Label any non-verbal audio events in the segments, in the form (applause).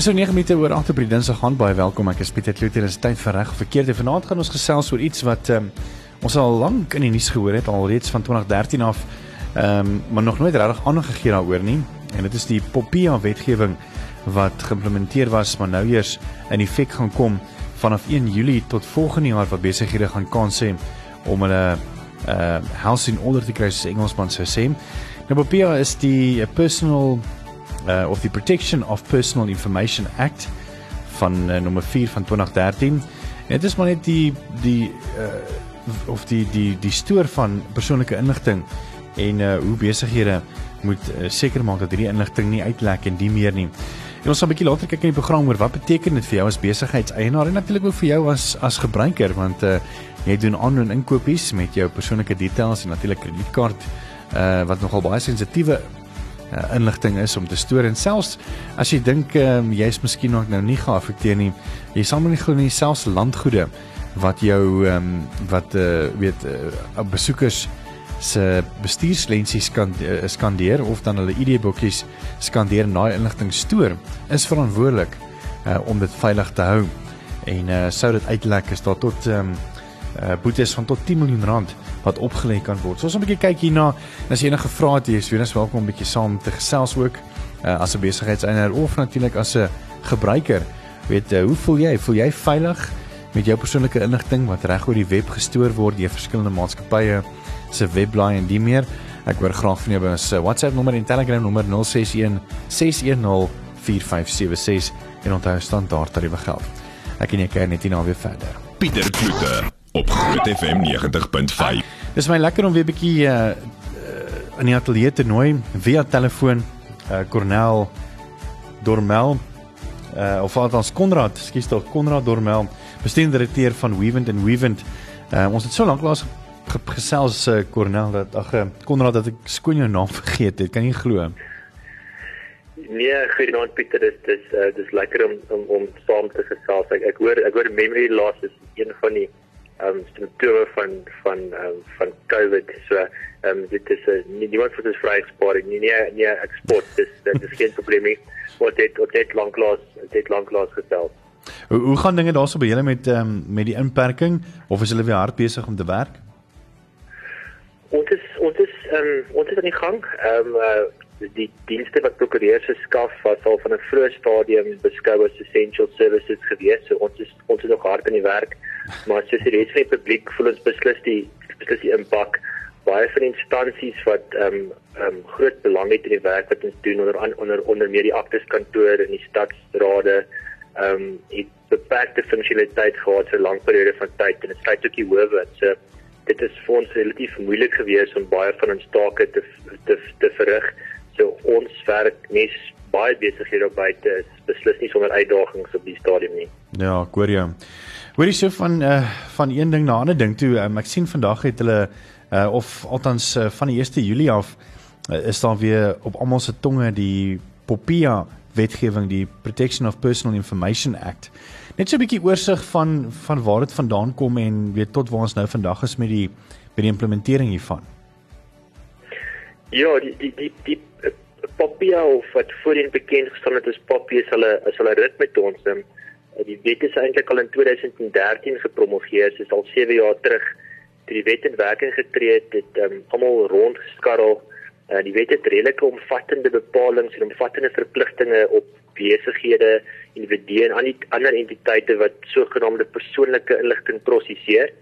Dis so 9 minute oor 8 op die Dinsdag gaan baie welkom. Ek is Pieter Kloete. Dit is tyd vir reg of verkeerd. Vanaand gaan ons gesels oor iets wat um, ons al lank in die nuus gehoor het, al reeds van 2013 af. Ehm um, maar nog nooit regtig aandag gegee daaroor nie. En dit is die Popia wetgewing wat geïmplementeer was, maar nou eers in effek gaan kom vanaf 1 Julie tot volgende jaar wat besighede gaan kan sê om hulle uh house in order te kry soos Engelsman sou sê. Nou Popia is die personal uh, of the Protection of Personal Information Act van uh, nommer 4 van 2013. En dit is maar net die die uh, of die die die stoor van persoonlike inligting en uh, hoe besighede moet uh, seker maak dat hierdie inligting nie uitlek en die meer nie. En ons gaan 'n bietjie later kyk in die program oor wat beteken dit vir jou as besigheidseienaar en natuurlik ook vir jou as as gebruiker want uh, jy doen aanlyn inkopies met jou persoonlike details en natuurlik kredietkaart uh, wat nogal baie sensitiewe uh, inligting is om te stoor. En selfs as jy dink um, jy's miskien nog nou nie geaffekteer nie, jy sal maar nie glo nie selfs landgoede wat jou um, wat uh, weet uh, besoekers se bestuurslensies kan uh, skandeer of dan hulle ID-boekies skandeer en daai inligting stoor is verantwoordelik uh, om dit veilig te hou. En uh, sou dit uitlek is daar tot um, uh, boetes van tot 10 miljoen rand wat opgelê kan word. So ons 'n bietjie kyk hierna. As jy enige vrae het, jy is weer welkom om 'n bietjie saam te gesels ook uh, as 'n besigheidseienaar of natuurlik as 'n gebruiker. Weet uh, hoe voel jy? Voel jy veilig met jou persoonlike inligting wat reg oor die web gestoor word deur verskillende maatskappye se webblaai en die meer? Ek hoor graag van jou by ons WhatsApp nommer en Telegram nommer 061 610 4576 en onthou standaard tariewe geld. Ek en jy kyk net hierna weer verder. Pieter Kloete op Groot FM 90.5. Dis my lekker om weer 'n bietjie uh, uh in die ateljee te nooi via telefoon uh Cornel Dormel uh of althans Konrad, skus tog Konrad Dormel, bestuurende direkteur van Weavent and Weavent. Uh ons het so lank laas gesels uh Cornel dat ag Konrad dat ek skoon jou naam vergeet het. Kan jy glo? Nee, goeienaand Pieter, dis dis uh, dis lekker om om om saam te gesels. Ek ek hoor ek hoor memory loss is een van die simptome van van um, van COVID. So ehm um, dit is 'n niemand vir ons vrye sport nie nie nie eksport dis dit is geen probleem nie. Wat dit wat dit lank laas dit lank laas gestel. Hoe hoe gaan dinge daarso by julle met ehm um, met die inperking of is hulle weer hard besig om te werk? Ons is ons is ehm um, ons is aan die gang. Ehm um, uh, die dienste wat prokureurs geskaf was al van 'n vroeë stadium beskou as essential services gewees. So ons is ons is nog hard aan die werk. Maar soos die res van die publiek voel ons beslis die beslis die impak baie van instansies wat ehm um, ehm um, groot belang het in die werk wat ons doen onder onder onder meer die akteskantoor en die stadsrade ehm um, het beperkte funksionaliteit gehad vir 'n lang periode van tyd en dit sluit ook die howe. So dit is vir ons relatief moeilik geweest om baie van ons take te te te verrig. So ons werk nes baie besighede op buite is beslis nie sonder uitdagings op die stadium nie. Ja, ek hoor jou. Hoorie so van uh van een ding na 'n ander ding toe. Um, ek sien vandag het hulle uh of althans uh, van die 1 Julie af uh, is daar weer op almal se tonge die Popia wetgewing, die Protection of Personal Information Act. Net so 'n bietjie oorsig van van waar dit vandaan kom en weet tot waar ons nou vandag is met die met die implementering hiervan. Ja, die die die, die Popia of wat voorheen bekend gestaan het as Popia is hulle is hulle rit met ons. Um, Die wet is eintlik al in 2013 gepromoveer, dis al 7 jaar terug toe die wet in werking getree het, het um, almal rondgeskarrel. Uh, die wet het redelike omvattende bepalinge en omvattende verpligtinge op besighede, individue en ander entiteite wat sogenaamde persoonlike inligting prosesseer.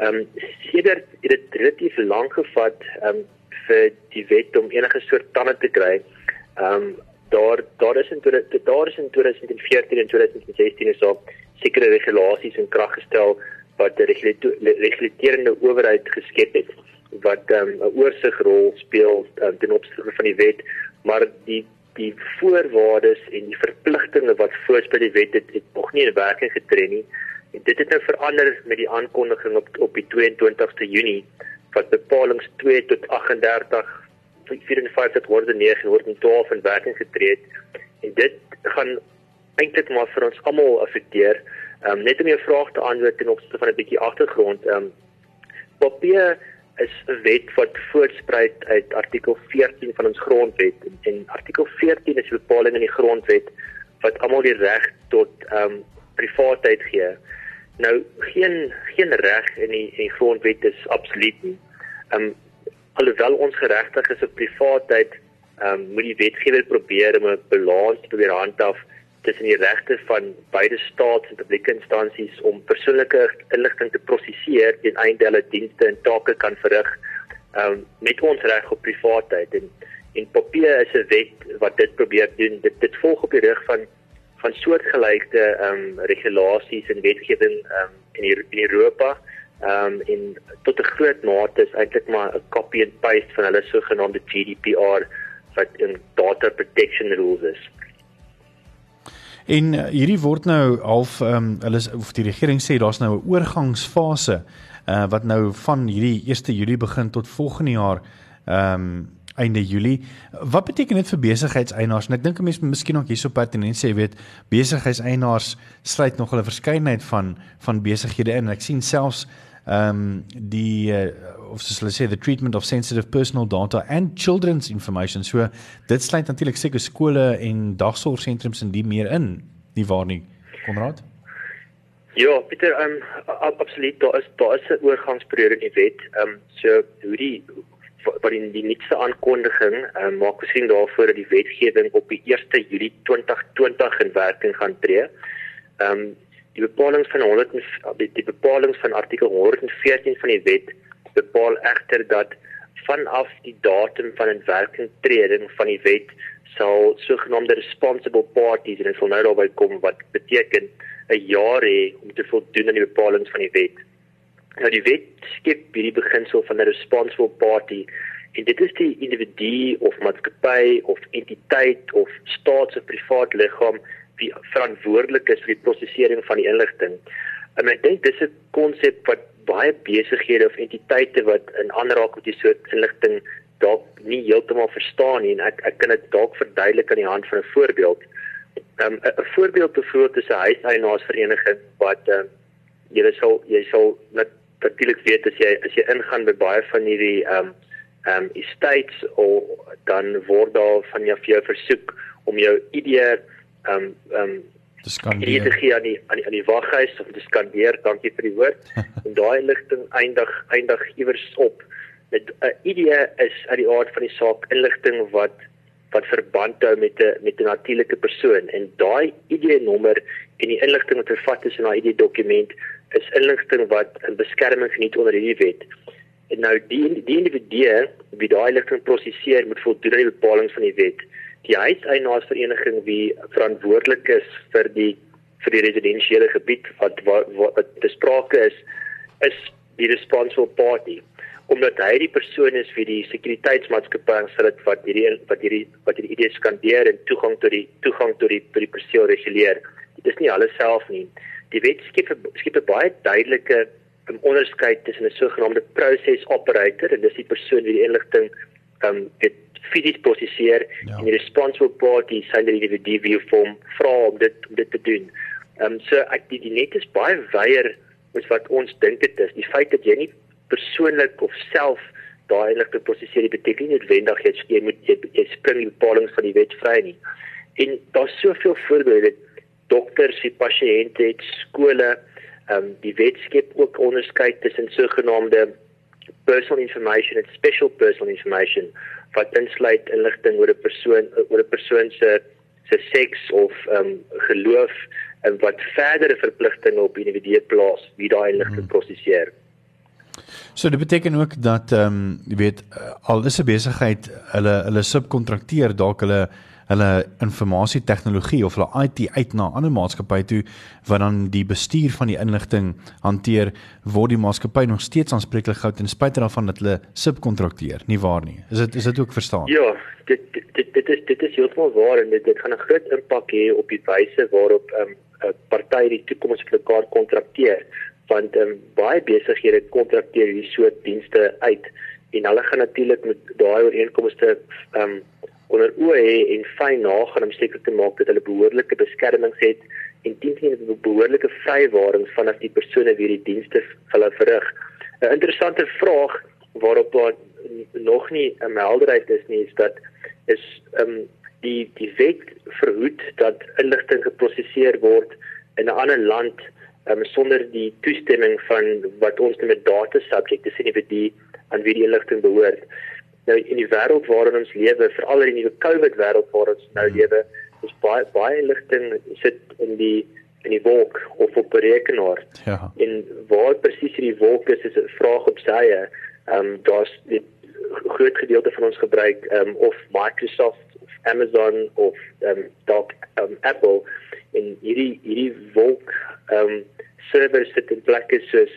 Ehm um, sedert dit relatief lank gevat um, vir die wet om enige soort tande te kry. Ehm um, daar daar is in daar is in 2014 en 2016 is daar sekere regulasies in krag gestel wat die regulerende owerheid geskep het wat ehm, 'n um, oorsigrol speel um, ten opsigte van die wet maar die die voorwaardes en die verpligtinge wat voorspel die wet het, het nog nie in werking getree nie en dit het nou verander met die aankondiging op op die 22ste Junie wat bepalinge 2 tot 38 54 word in 9 word in 12 in werking getree en dit gaan eintlik maar vir ons almal affekteer. Ehm um, net om jou vraag te antwoord ten opsigte van 'n bietjie agtergrond. Ehm um, papier is 'n wet wat voortspruit uit artikel 14 van ons grondwet en, en artikel 14 is 'n bepaling in die grondwet wat almal die reg tot ehm um, privaatheid gee. Nou geen geen reg in die in die grondwet is absoluut nie. Ehm um, alhoewel ons geregtig is op privaatheid, ehm um, moet die wetgewer probeer om 'n balans te probeer handhaaf tussen die regte van beide staats- en publieke instansies om persoonlike inligting te prosesseer ten einde hulle dienste en take kan verrig ehm um, met ons reg op privaatheid en en papier is 'n wet wat dit probeer doen. Dit dit volg op die rug van van soortgelyke ehm um, regulasies en wetgewing ehm um, in, in Europa ehm um, en tot 'n groot mate is eintlik maar 'n copy and paste van hulle sogenaamde GDPR wat in data protection rules is. En uh, hierdie word nou half ehm um, hulle of die regering sê daar's nou 'n oorgangsfase uh, wat nou van hierdie 1 Julie begin tot volgende jaar ehm um, einde Julie. Wat beteken dit vir besigheidseienaars? En ek dink 'n mens miskien ook hierso pertinent sê, jy weet, besigheidseienaars sluit nog 'n verskeidenheid van van besighede in. Ek sien selfs ehm um, die uh, of soos hulle sê the treatment of sensitive personal data and children's information. So dit sluit natuurlik seker skole en dagsorgsentrums en die meer in. Nie waar nie, Konrad? Ja, Pieter, ehm um, absoluut, daar is daar is 'n oorgangsperiode in die wet. Ehm um, so hoe die wat in die nuutste aankondiging uh, maak gesien daarvoor dat die wetgewing op die 1 Julie 2020 in werking gaan tree. Ehm um, die bepalinge van 100 die, die bepalinge van artikel 114 van die wet bepaal egter dat vanaf die datum van inwerkingtreding van die wet sal sogenaamde responsible parties en dit sal nou daarby kom wat beteken 'n jaar hê om te voldoen aan die bepalinge van die wet. Nou die wet skep hierdie beginsel van 'n responsible party en dit is die individu of maatskappy of entiteit of staats- of privaat liggaam wie verantwoordelik is vir die prosesering van die inligting. En ek dink dis 'n konsep wat baie besighede of entiteite wat in aanraak met hierdie soort inligting dalk nie heeltemal verstaan nie en ek ek kan dit dalk verduidelik aan die hand van 'n voorbeeld. Um, 'n 'n voorbeeld byvoorbeeld is 'n huiseienaarsvereniging wat um, jy sal jy sal natuurlik weet as jy as jy ingaan by baie van hierdie ehm um, ehm um, estates of dan word daar van jou vir jou versoek om jou ID ehm um, ehm um, dis kan jy gee aan die aan die, die waghuis of dis kan weer dankie vir die woord. (laughs) En daai inligting eindig eindig iewers op met 'n uh, ID is uit die aard van die saak inligting wat wat verband hou met 'n met 'n natuurlike persoon. En daai ID nommer en die inligting wat vervat is in daai ID dokument is inligting wat in beskerming geniet onder hierdie wet. En nou die die individue wie daai inligting prosesseer moet voldoen aan die bepalinge van die wet. Die huiseienaarsvereniging wie verantwoordelik is vir die vir die residensiële gebied wat wat, wat besprake is is die responsible party omdat hy die persoon is wie die sekuriteitsmaatskappy aansit wat hierdie wat hierdie wat hierdie idees skandeer en toegang tot die toegang tot die tot die perseel reguleer. Dit is nie alles self nie die wet skep skep 'n baie duidelike um, onderskeid tussen 'n sogenaamde process operator en dis die persoon wie die inligting um dit fisies prosesseer ja. en die responsible party sien die individu wie vorm vra om dit om dit te doen. Um so ek die, die net is baie weier met wat ons dink dit is. Die feit dat jy nie persoonlik of self daai inligting prosesseer beteken nie noodwendig jy, jy moet jy, jy spring die bepalinge van die wet vry nie. En daar's soveel voorbeelde dokters, die pasiënte het skole, ehm um, die wet skep ook onderskeid tussen sogenaamde personal information en special personal information wat insluit inligting oor 'n persoon oor 'n persoon se se seks of ehm um, geloof en wat verdere verpligtinge op individue plaas wie daai inligting hmm. prosesseer. So dit beteken ook dat ehm um, jy weet al is 'n besigheid hulle hulle subkontrakteer dalk hulle hulle informasie tegnologie of hulle IT uit na ander maatskappy toe wat dan die bestuur van die inligting hanteer word die maatskappy nog steeds aanspreeklik gehou ten spyte daarvan dat hulle subkontrakteer. Nie waar nie? Is dit is dit ook verstaan? Ja dit dit dit is dit is heeltemal waar en dit dit gaan 'n groot impak hê op die wyse waarop 'n um, party die toekoms vir mekaar kontrakteer. Want um, baie besighede kontrakteer hierdie soort dienste uit en hulle gaan natuurlik met daai ooreenkomste um, onder oë hê en fyn nagaan om seker te maak dat hulle behoorlike beskerming het en dien nie 'n behoorlike vrywaring vanaf die persone wie die dienste hulle verrig. 'n Interessante vraag waarop daar nog nie 'n helderheid is nie is dat is ehm um, die die wet verhoed dat inligting geprosesseer word in 'n ander land um, sonder die toestemming van wat ons noem 'n data subject, dis individu aan wie die inligting behoort. Nou in die wêreld waarin ons lewe, veral in die nuwe COVID wêreld waarin ons nou lewe, is baie baie inligting sit in die in die wolk of op 'n rekenaar. Ja. En waar presies hierdie wolk is, is 'n vraag op sy eie. Ehm um, daar's 'n groot gedeelte van ons gebruik ehm um, of Microsoft of Amazon of ehm um, dalk um, Apple en hierdie hierdie wolk ehm um, servers sit in plekke soos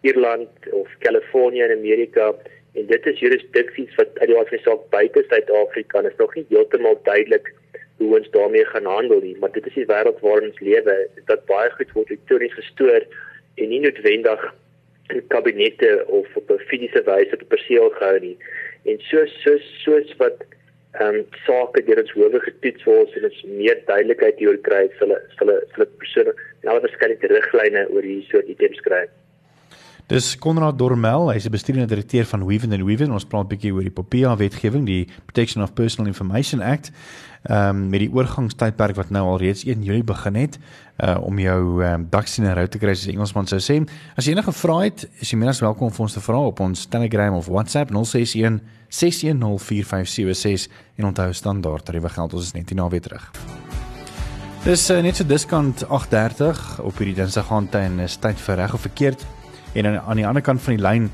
Ierland of Kalifornië in Amerika en dit is jurisdiksies wat uit die aard van saak buite Suid-Afrika is nog nie heeltemal duidelik hoe ons daarmee gaan handel nie, maar dit is die wêreld waarin ons lewe, dat baie goed word elektronies gestoor en nie noodwendig in kabinette of op 'n fisiese wyse op 'n perseel gehou nie. En so so soos wat ehm um, sake deur ons howe getoets word en ons meer duidelikheid hier kry, sal sal sal persone nou waarskynlik riglyne oor hierdie soort items kry. Dis Konrad Dormel, hy's 'n bestuurende direkteur van Weaven and Weaven. Ons praat 'n bietjie oor die POPIA wetgewing, die Protection of Personal Information Act. Ehm um, met die oorgangstydperk wat nou al reeds 1 Julie begin het, uh om jou ehm um, baksin en route te kry, soos Engelsman sou sê. As jy enige vrae het, is jy meer as welkom om ons te vra op ons Telegram of WhatsApp 061 6104576 en onthou standaard tariewe geld ons is net nou weer terug. Dis uh, net so diskant 8:30 op hierdie Dinsdag aand en is tyd vir reg of verkeerd. En aan, aan die ander kant van die lyn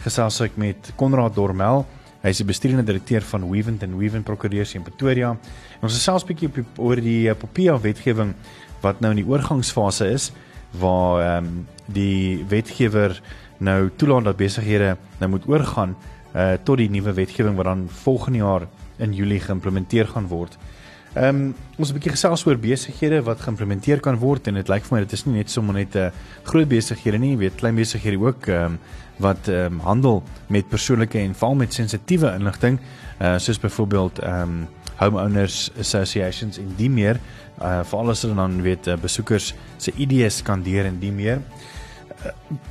gesels ek met Konrad Dormel. Hy is die bestuurende direkteur van Weavent and Weavent Prokureurs in Pretoria. En ons gesels 'n bietjie op oor die eh, Popia wetgewing wat nou in die oorgangsfase is waar ehm um, die wetgewer nou toelaat dat besighede nou moet oorgaan uh tot die nuwe wetgewing wat dan volgende jaar in Julie geïmplementeer gaan word. Ehm um, ons 'n bietjie gesels oor besighede wat geïmplementeer kan word en dit lyk vir my dit is nie net sommer net 'n uh, groot besighede nie, jy weet klein besighede ook ehm um, wat ehm um, handel met persoonlike en veral met sensitiewe inligting, uh soos byvoorbeeld ehm um, homeowners associations en die meer, uh veral as hulle dan weet uh, besoekers se IDs kan deur en die meer.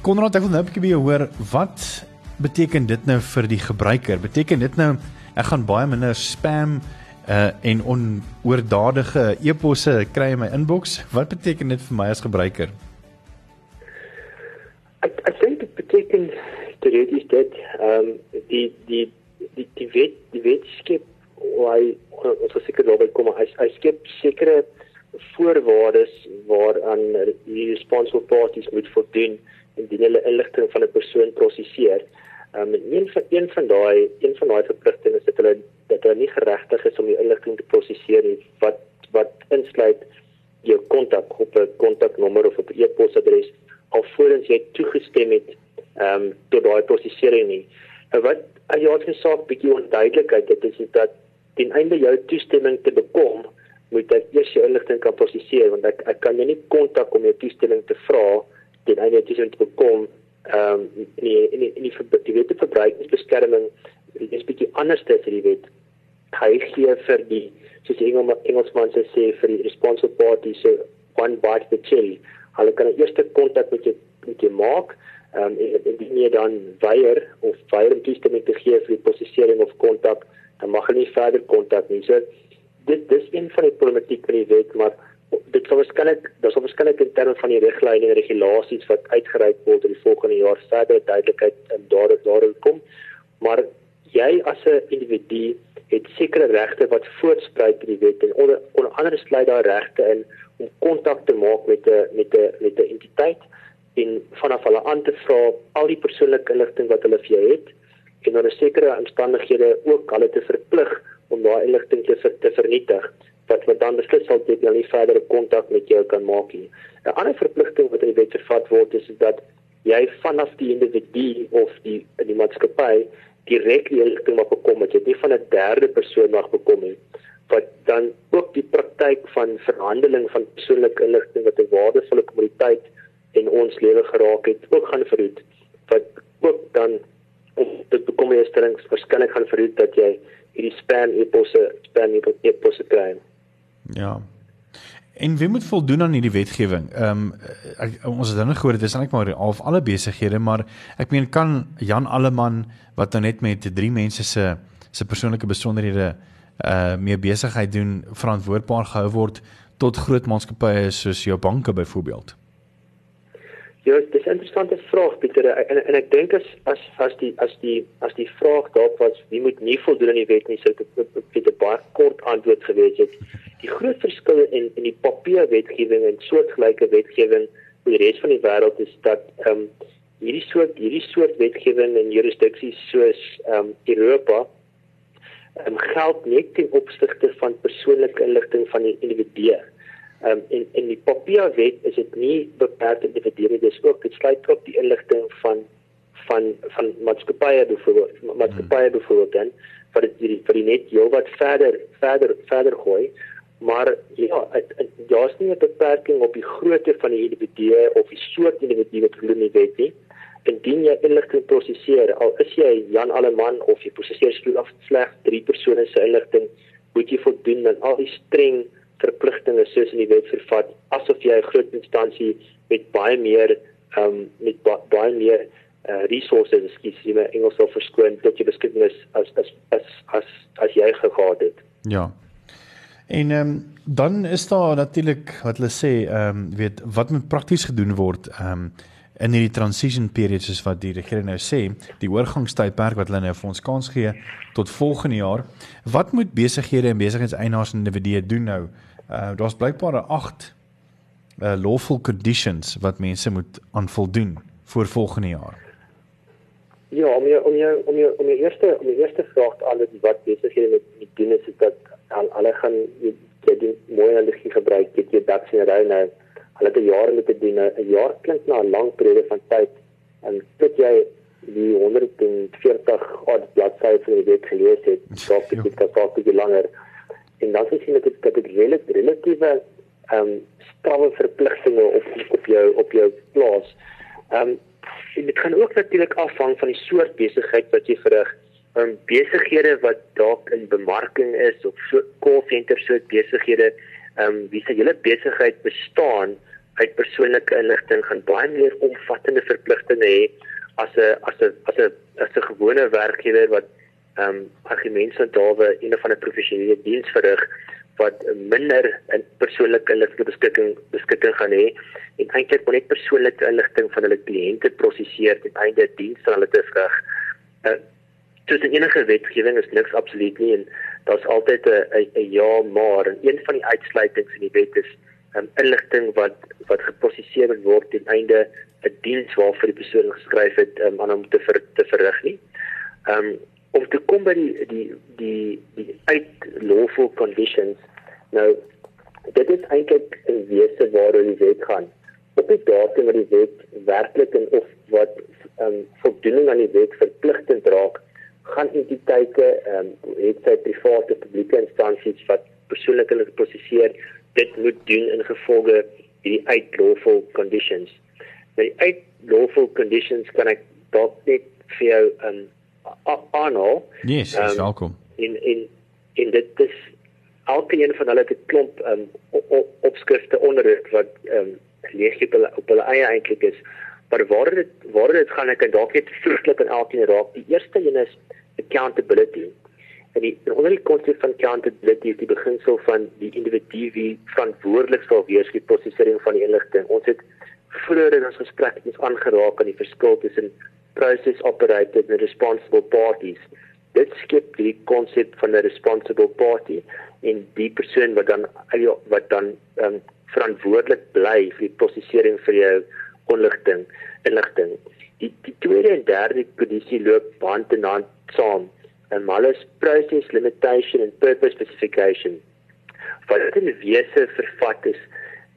Konrad, ek wil nou 'n bietjie by jou hoor, wat beteken dit nou vir die gebruiker? Beteken dit nou ek gaan baie minder spam uh en onoordadige e-posse kry in my inbox. Wat beteken dit vir my as gebruiker? Ek ek dink dit beteken is dit ehm um, die die die die wet die wet skep hoe ons seker daarby kom hy hy skep sekere voorwaardes waaraan die responsible parties moet voldoen indien hulle inligting van 'n persoon prosesseer. Ehm um, een van een van daai een van daai verpligtinge is dat hulle dat hulle nie geregtig is om die inligting te prosesseer nie wat wat insluit jou kontak op 'n kontaknommer of op 'n e-posadres alvorens jy toegestem het ehm um, tot daai prosesering nie. En wat as jy altyd saak bietjie onduidelikheid dit is dat ten einde jou toestemming te bekom moet ek eers jou inligting kan prosesseer want ek ek kan jou nie kontak om jou toestemming te vra ten einde jy toestemming te bekom ehm um, in die in die in die, die wet te verbruikersbeskerming anders as die wet. Hy gee vir die soos die Engels, Engelsman sê vir die responsible party so one bite the cherry. Hulle kan eers kontak met jou met jou maak ehm um, en indien jy dan weier of weier om toestemming te gee vir die prosesering of kontak, dan mag hulle nie verder kontak nie. So dit dis een van die problematiek van die wet, maar dit sou waarskynlik daar sou waarskynlik in terme van die riglyne en regulasies wat uitgereik word in die volgende jaar verder duidelikheid in daar daar kom maar jy as 'n individu het sekere regte wat voortspruit uit die wet en onder onder andere sluit daar regte in om kontak te maak met 'n met 'n met 'n entiteit en vanaf hulle aan te vra al die persoonlike inligting wat hulle vir jou het en onder sekere omstandighede ook hulle te verplig om daai inligting te, ver, te vernietig wat wat dan beslis sal dit nou nie verdere kontak met jou kan maak nie. 'n Ander verpligting wat in die wet vervat word is dat jy vanaf die individu of die die maatskappy direk die inligting mag bekom het, jy nie van 'n derde persoon mag bekom nie wat dan ook die praktyk van verhandeling van persoonlike inligting wat 'n waardevolle kommoditeit in ons lewe geraak het, ook gaan verhoed wat ook dan om dit bekom jy stellings verskillik gaan verhoed dat jy hierdie spam e-posse spam e-posse kry. Ja. En wie moet voldoen aan hierdie wetgewing? Ehm um, ons het dan gehoor dit is eintlik maar half alle besighede, maar ek meen kan Jan Alleman wat nou net met drie mense se se persoonlike besonderhede uh meer besigheid doen verantwoordbaar gehou word tot groot maatskappye soos jou banke byvoorbeeld? Ja, dis 'n interessante vraag Pieter en en ek dink as as as die as die as die vraag daarop was wie moet nie voldoen aan die wet nie sou dit Pieter baie kort antwoord gewees het. Die groot verskil in in die papier wetgewing en soortgelyke wetgewing met die res van die wêreld is dat ehm um, hierdie soort hierdie soort wetgewing en jurisdiksies soos ehm um, Europa ehm um, geld net ten opsigte van persoonlike inligting van die individue. Um, en in die papierwet is dit nie beperk individue dis ook dit sluit ook die inligting van van van maatskappye byvoorbeeld maatskappye byvoorbeeld dan vir die vir die net jou wat verder verder verder gooi maar ja daar's nie 'n beperking op die grootte van die individu of die soort individu wat hulle nie weet nie indien jy inligting prosesseer al is jy Jan Alleman of jy prosesseer slegs drie persone se inligting moet jy voldoen aan al die streng verpligtinge soos in die wet vervat asof jy 'n groot instansie met baie meer ehm um, met ba baie meer uh, resources skies jy my Engels sal verskoon tot jy beskikking is as as as as as jy gehad het. Ja. En ehm um, dan is daar natuurlik wat hulle sê ehm um, weet wat moet prakties gedoen word ehm um, in hierdie transition period soos wat die regering nou sê, die oorgangstydperk wat hulle nou vir ons kans gee tot volgende jaar. Wat moet besighede en besigheidseienaars en individue doen nou? Uh daar's blykbaar 8 uh lawful conditions wat mense moet aan voldoen vir volgende jaar. Ja, om jou om jou om jou om jou eerste om die eerste vraag te antwoord wat besighede moet doen is dat al alle gaan jy die mooi energie gebruik, dit jy dat sien ry nou hulle het 'n jaar met te doen. 'n Jaar klink na 'n lang periode van tyd en tot jy die 140 odd bladsye van die week gelees het, dalk dit kan dalk bietjie langer. En dan sien ek dat dit relatief relatiewe ehm um, strawwe verpligtinge op op jou op jou plaas. Ehm um, dit kan ook natuurlik afhang van die soort besigheid wat jy verrig. Ehm um, besighede wat dalk in bemarking is of so call center soort besighede ehm um, wie se hele besigheid bestaan uit persoonlike inligting gaan baie meer omvattende verpligtinge hê as 'n as 'n as 'n as 'n gewone werkgewer wat ehm um, argumentsdawe een of ander professionele diens verrig wat minder in persoonlike inligting beskikking beskikking gaan hê en eintlik net persoonlike inligting van hulle kliënte prosesseer ten einde diens aan hulle te verrig. Uh, dus enige wetgewing is niks absoluut nie en daar's altyd 'n 'n ja maar en een van die uitsluitings in die wet is um, inligting wat wat geprosesseer word ten einde 'n diens waarvoor die persoon geskryf het um, aan hom te ver, te verrig nie. Um om te kom by die die die die uit lawful conditions nou dit is eintlik 'n wese waaroor die wet gaan. Op die datum wat die wet werklik en of wat um voldoening aan die wet verpligtend gaan entiteite ehm um, het sy private publieke instansies wat persoonlik hulle prosesseer dit moet doen in gevolge hierdie uitlawful conditions. Nou die uitlawful conditions kan ek dalk net vir jou ehm um, aanhaal. Yes, um, welkom. In in in dit is elke een van hulle het 'n klomp ehm um, opskrifte onder dit wat ehm um, lees jy op hulle, op hulle eie eintlik is maar waar dit waar dit gaan ek dalk net vroeglik in elkeen raak. Die eerste een is accountability. En die onder die konsep van accountability is die beginsel van die individu wie verantwoordelik sal wees vir die prosesering van die inligting. Ons het vroeër in ons gesprek eens aangeraak aan die verskil tussen process operators en responsible parties. Dit skep die konsep van 'n responsible party en die persoon wat dan wat dan um, verantwoordelik bly vir die prosesering vir jou inligting inligting. Die die tweede en derde kodisie loop hand in hand saam. En malus process limitation and purpose specification. Wat dit in wese vervat is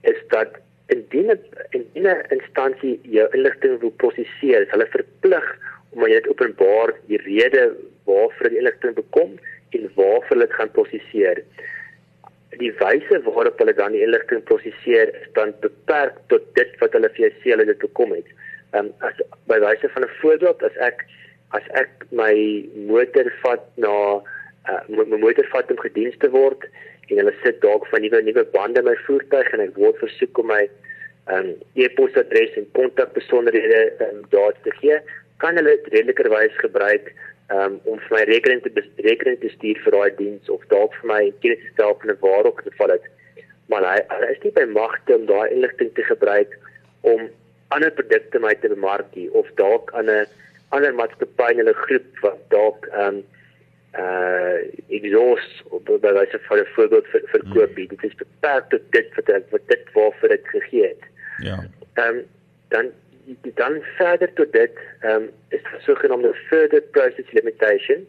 is dat indien 'n in 'n instansie jou inligting wil prosesseer, is hulle verplig om aan jou te openbaar die rede waarvoor die inligting bekom en waarvoor hulle dit gaan prosesseer. Die wyse waarop hulle dan die inligting prosesseer is dan beperk tot dit wat hulle vir jou sê hulle dit bekom het. Ehm um, as by wyse van 'n voorbeeld as ek as ek my motor vat na uh, my motor vat om gediens te word en hulle sit dalk van nuwe nuwe bande in my voertuig en ek word versoek om my um, e-posadres en kontakbesonderhede um, daar te gee kan hulle dit redelikerwys gebruik um, om vir my rekening te rekening te stuur vir daai diens of dalk vir my kennis te stel van 'n waarop geval het. Maar hy, hy is nie by magte om daai inligting te gebruik om ander produkte my te bemark nie of dalk aan 'n ander maatskappy in hulle groep wat dalk ehm um, uh exhaust of by wyse van 'n voorbeeld vir verkoop nie. Dit is beperk tot dit wat ek wat dit waarvoor dit gegee het. Ja. Ehm um, dan dan verder tot dit ehm um, is die sogenaamde further process limitation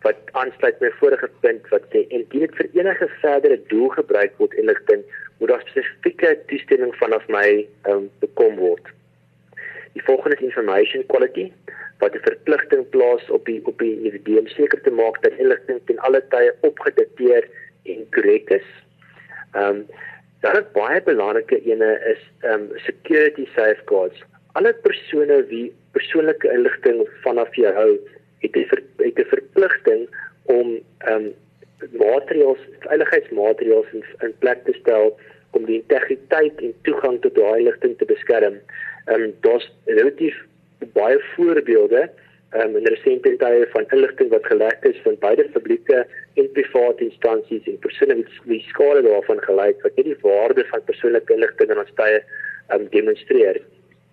wat aansluit by vorige punt wat sê indien dit vir enige verdere doel gebruik word inligting moet daar spesifieke toestemming vanaf my ehm um, bekom word. Die volgende is information quality wat 'n verpligting plaas op die op die individu seker te maak dat inligting ten alle tye opgedateer en korrek is. Ehm um, dan 'n baie belangrike ene is ehm um, security safeguards. Alle persone wie persoonlike inligting vanaf jou hou, het 'n ver, het 'n verpligting om ehm um, maatreëls, veiligheidsmaatreëls in, in plek te stel om die integriteit en toegang tot daai inligting te beskerm. Ehm um, daar's relatief baie voorbeelde um, in resente tye van inligting wat gelek is van beide publieke en private instansies en persone wat wie skade daarvan gelei het wat nie die waarde van persoonlike inligting in ons tye um, demonstreer.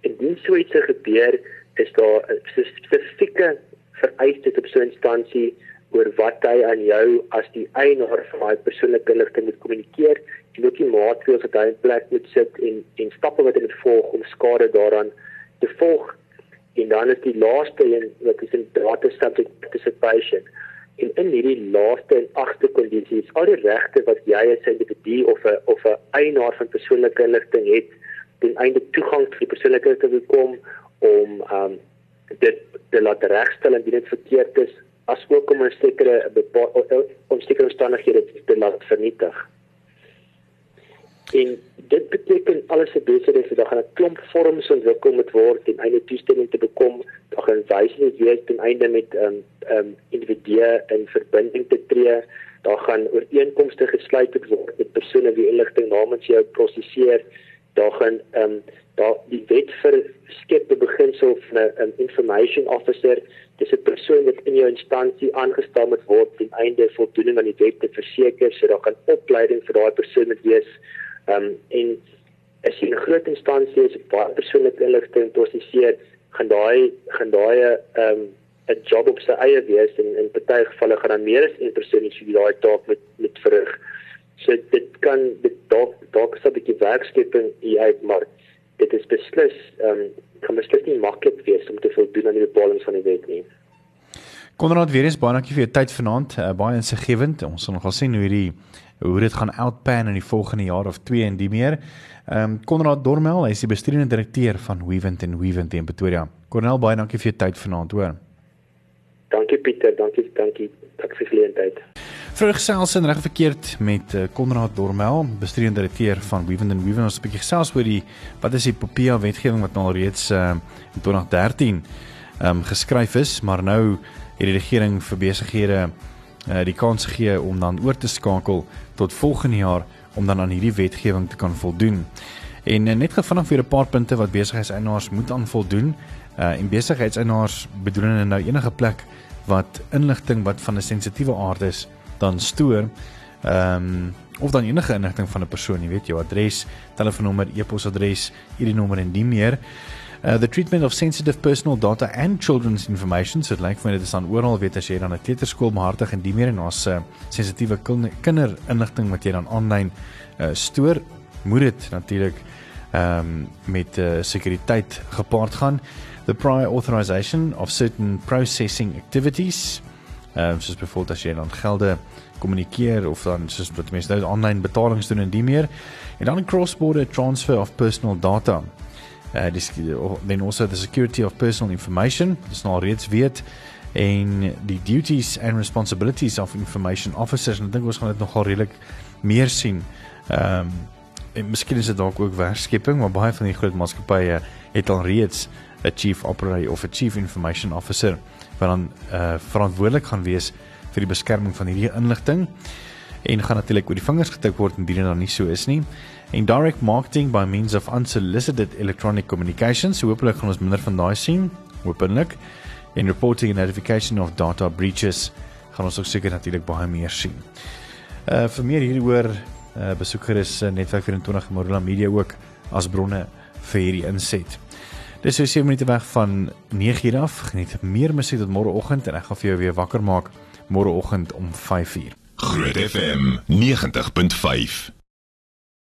Indien so iets gebeur, is daar 'n spesifieke vereiste op so 'n instansie oor wat hy aan jou as die eienaar van daai persoonlike inligting moet kommunikeer en ook die maatreëls wat hy in plek moet sit en en stappe wat hy moet volg om skade daaraan te volg en dan is die laaste een wat is in data subject participation en in hierdie laaste en agste kondisies al die regte wat jy as individu of 'n of 'n eienaar van persoonlike inligting het ten einde toegang tot die persoonlike inligting te bekom om um dit te laat regstel indien dit verkeerd is as ook om 'n sekere om sekere omstandighede te laat vernietig. En dit beteken alles se besig is dat gaan 'n klomp vorms ontwikkel moet word en eie toestemming te bekom, daar gaan wysende wees ten einde met ehm um, ehm um, individue in verbinding te tree. Daar gaan ooreenkomste gesluit word met persone wie inligting namens jou prosesseer. Daar gaan ehm um, daar die wet vir skep 'n beginsel van 'n um, information officer. Dis 'n persoon wat in jou instansie aangestel moet word ten einde voldoening aan die wet te verseker. So daar gaan opleiding vir daai persoon wees Ehm um, en as jy 'n groot instansie is waar persoonlike inligting prosesseer, gaan daai gaan daai ehm um, 'n job op sy eie wees en in party gevalle gaan dan meer as een persoon iets vir daai taak met met verrig. So dit kan dit dalk dalk so 'n bietjie werkskeping hier maar dit is beslis ehm um, kan beslis nie maklik wees om te voldoen aan die bepalinge van die wet nie. Konrad weer eens baie dankie vir jou tyd vanaand. Uh, baie insiggewend. Ons sal nogal sien hoe hierdie hoe dit gaan outpan in die volgende jaar of 2 en die meer. Ehm um, Konrad Dormel, hy is die bestuurende direkteur van Weavent en Weavent in Pretoria. Konrad, baie dankie vir jou tyd vanaand, hoor. Dankie Pieter, dankie, dankie. Dankie vir die geleentheid. Vroeg gesels en reg verkeerd met uh, Konrad Dormel, bestuurende direkteur van Weavent en Weavent. Ons 'n bietjie gesels oor die wat is die POPIA wetgewing wat nou al reeds uh, in 2013 ehm um, geskryf is, maar nou het die regering vir besighede uh, die kans gee om dan oor te skakel tot volgende jaar om dan aan hierdie wetgewing te kan voldoen. En uh, net gevinnig vir 'n paar punte wat besigheidseienaars moet aan voldoen. Uh, en besigheidseienaars bedoel hulle nou enige plek wat inligting wat van 'n sensitiewe aard is dan stoor. Ehm um, of dan enige inligting van 'n persoon, jy weet jou adres, telefoonnommer, e-posadres, hierdie nommer en die meer. Uh, the treatment of sensitive personal data and children's information so dit lyk vir my dit is dan oral weet as jy dan 'n kleuterskool behartig en die meer en ons uh, sensitiewe kinderinligting wat jy dan aanlyn uh, stoor moet dit natuurlik ehm um, met uh, sekuriteit gepaard gaan. The prior authorization of certain processing activities ehm um, soos byvoorbeeld as jy dan gelde kommunikeer of dan soos wat mense nou aanlyn betalings doen en die meer. En dan cross border transfer of personal data uh dis then also the security of personal information. Dis nou reeds weet. En die duties and responsibilities of information officers en ek dink ons gaan dit nogal redelik meer sien. Ehm um, en miskien is dit dalk ook werkskepping maar baie van die groot maatskappye het al reeds 'n chief operator of 'n chief information officer wat dan uh verantwoordelik gaan wees vir die beskerming van hierdie inligting en gaan natuurlik oor die vingers getik word indien dit dan nie so is nie en direct marketing by means of unsolicited electronic communications. So hopelik gaan ons minder van daai sien. Hopelik. en reporting and notification of data breaches gaan ons ook seker natuurlik baie meer sien. Uh vir meer hieroor uh besoek gerus uh, netwerk 24 Morula Media ook as bronne vir hierdie inset. Dis so 7 minute weg van 9:00 af. Geniet meer musiek tot môreoggend en ek gaan vir jou weer wakker maak môreoggend om 5:00. Groot FM 90.5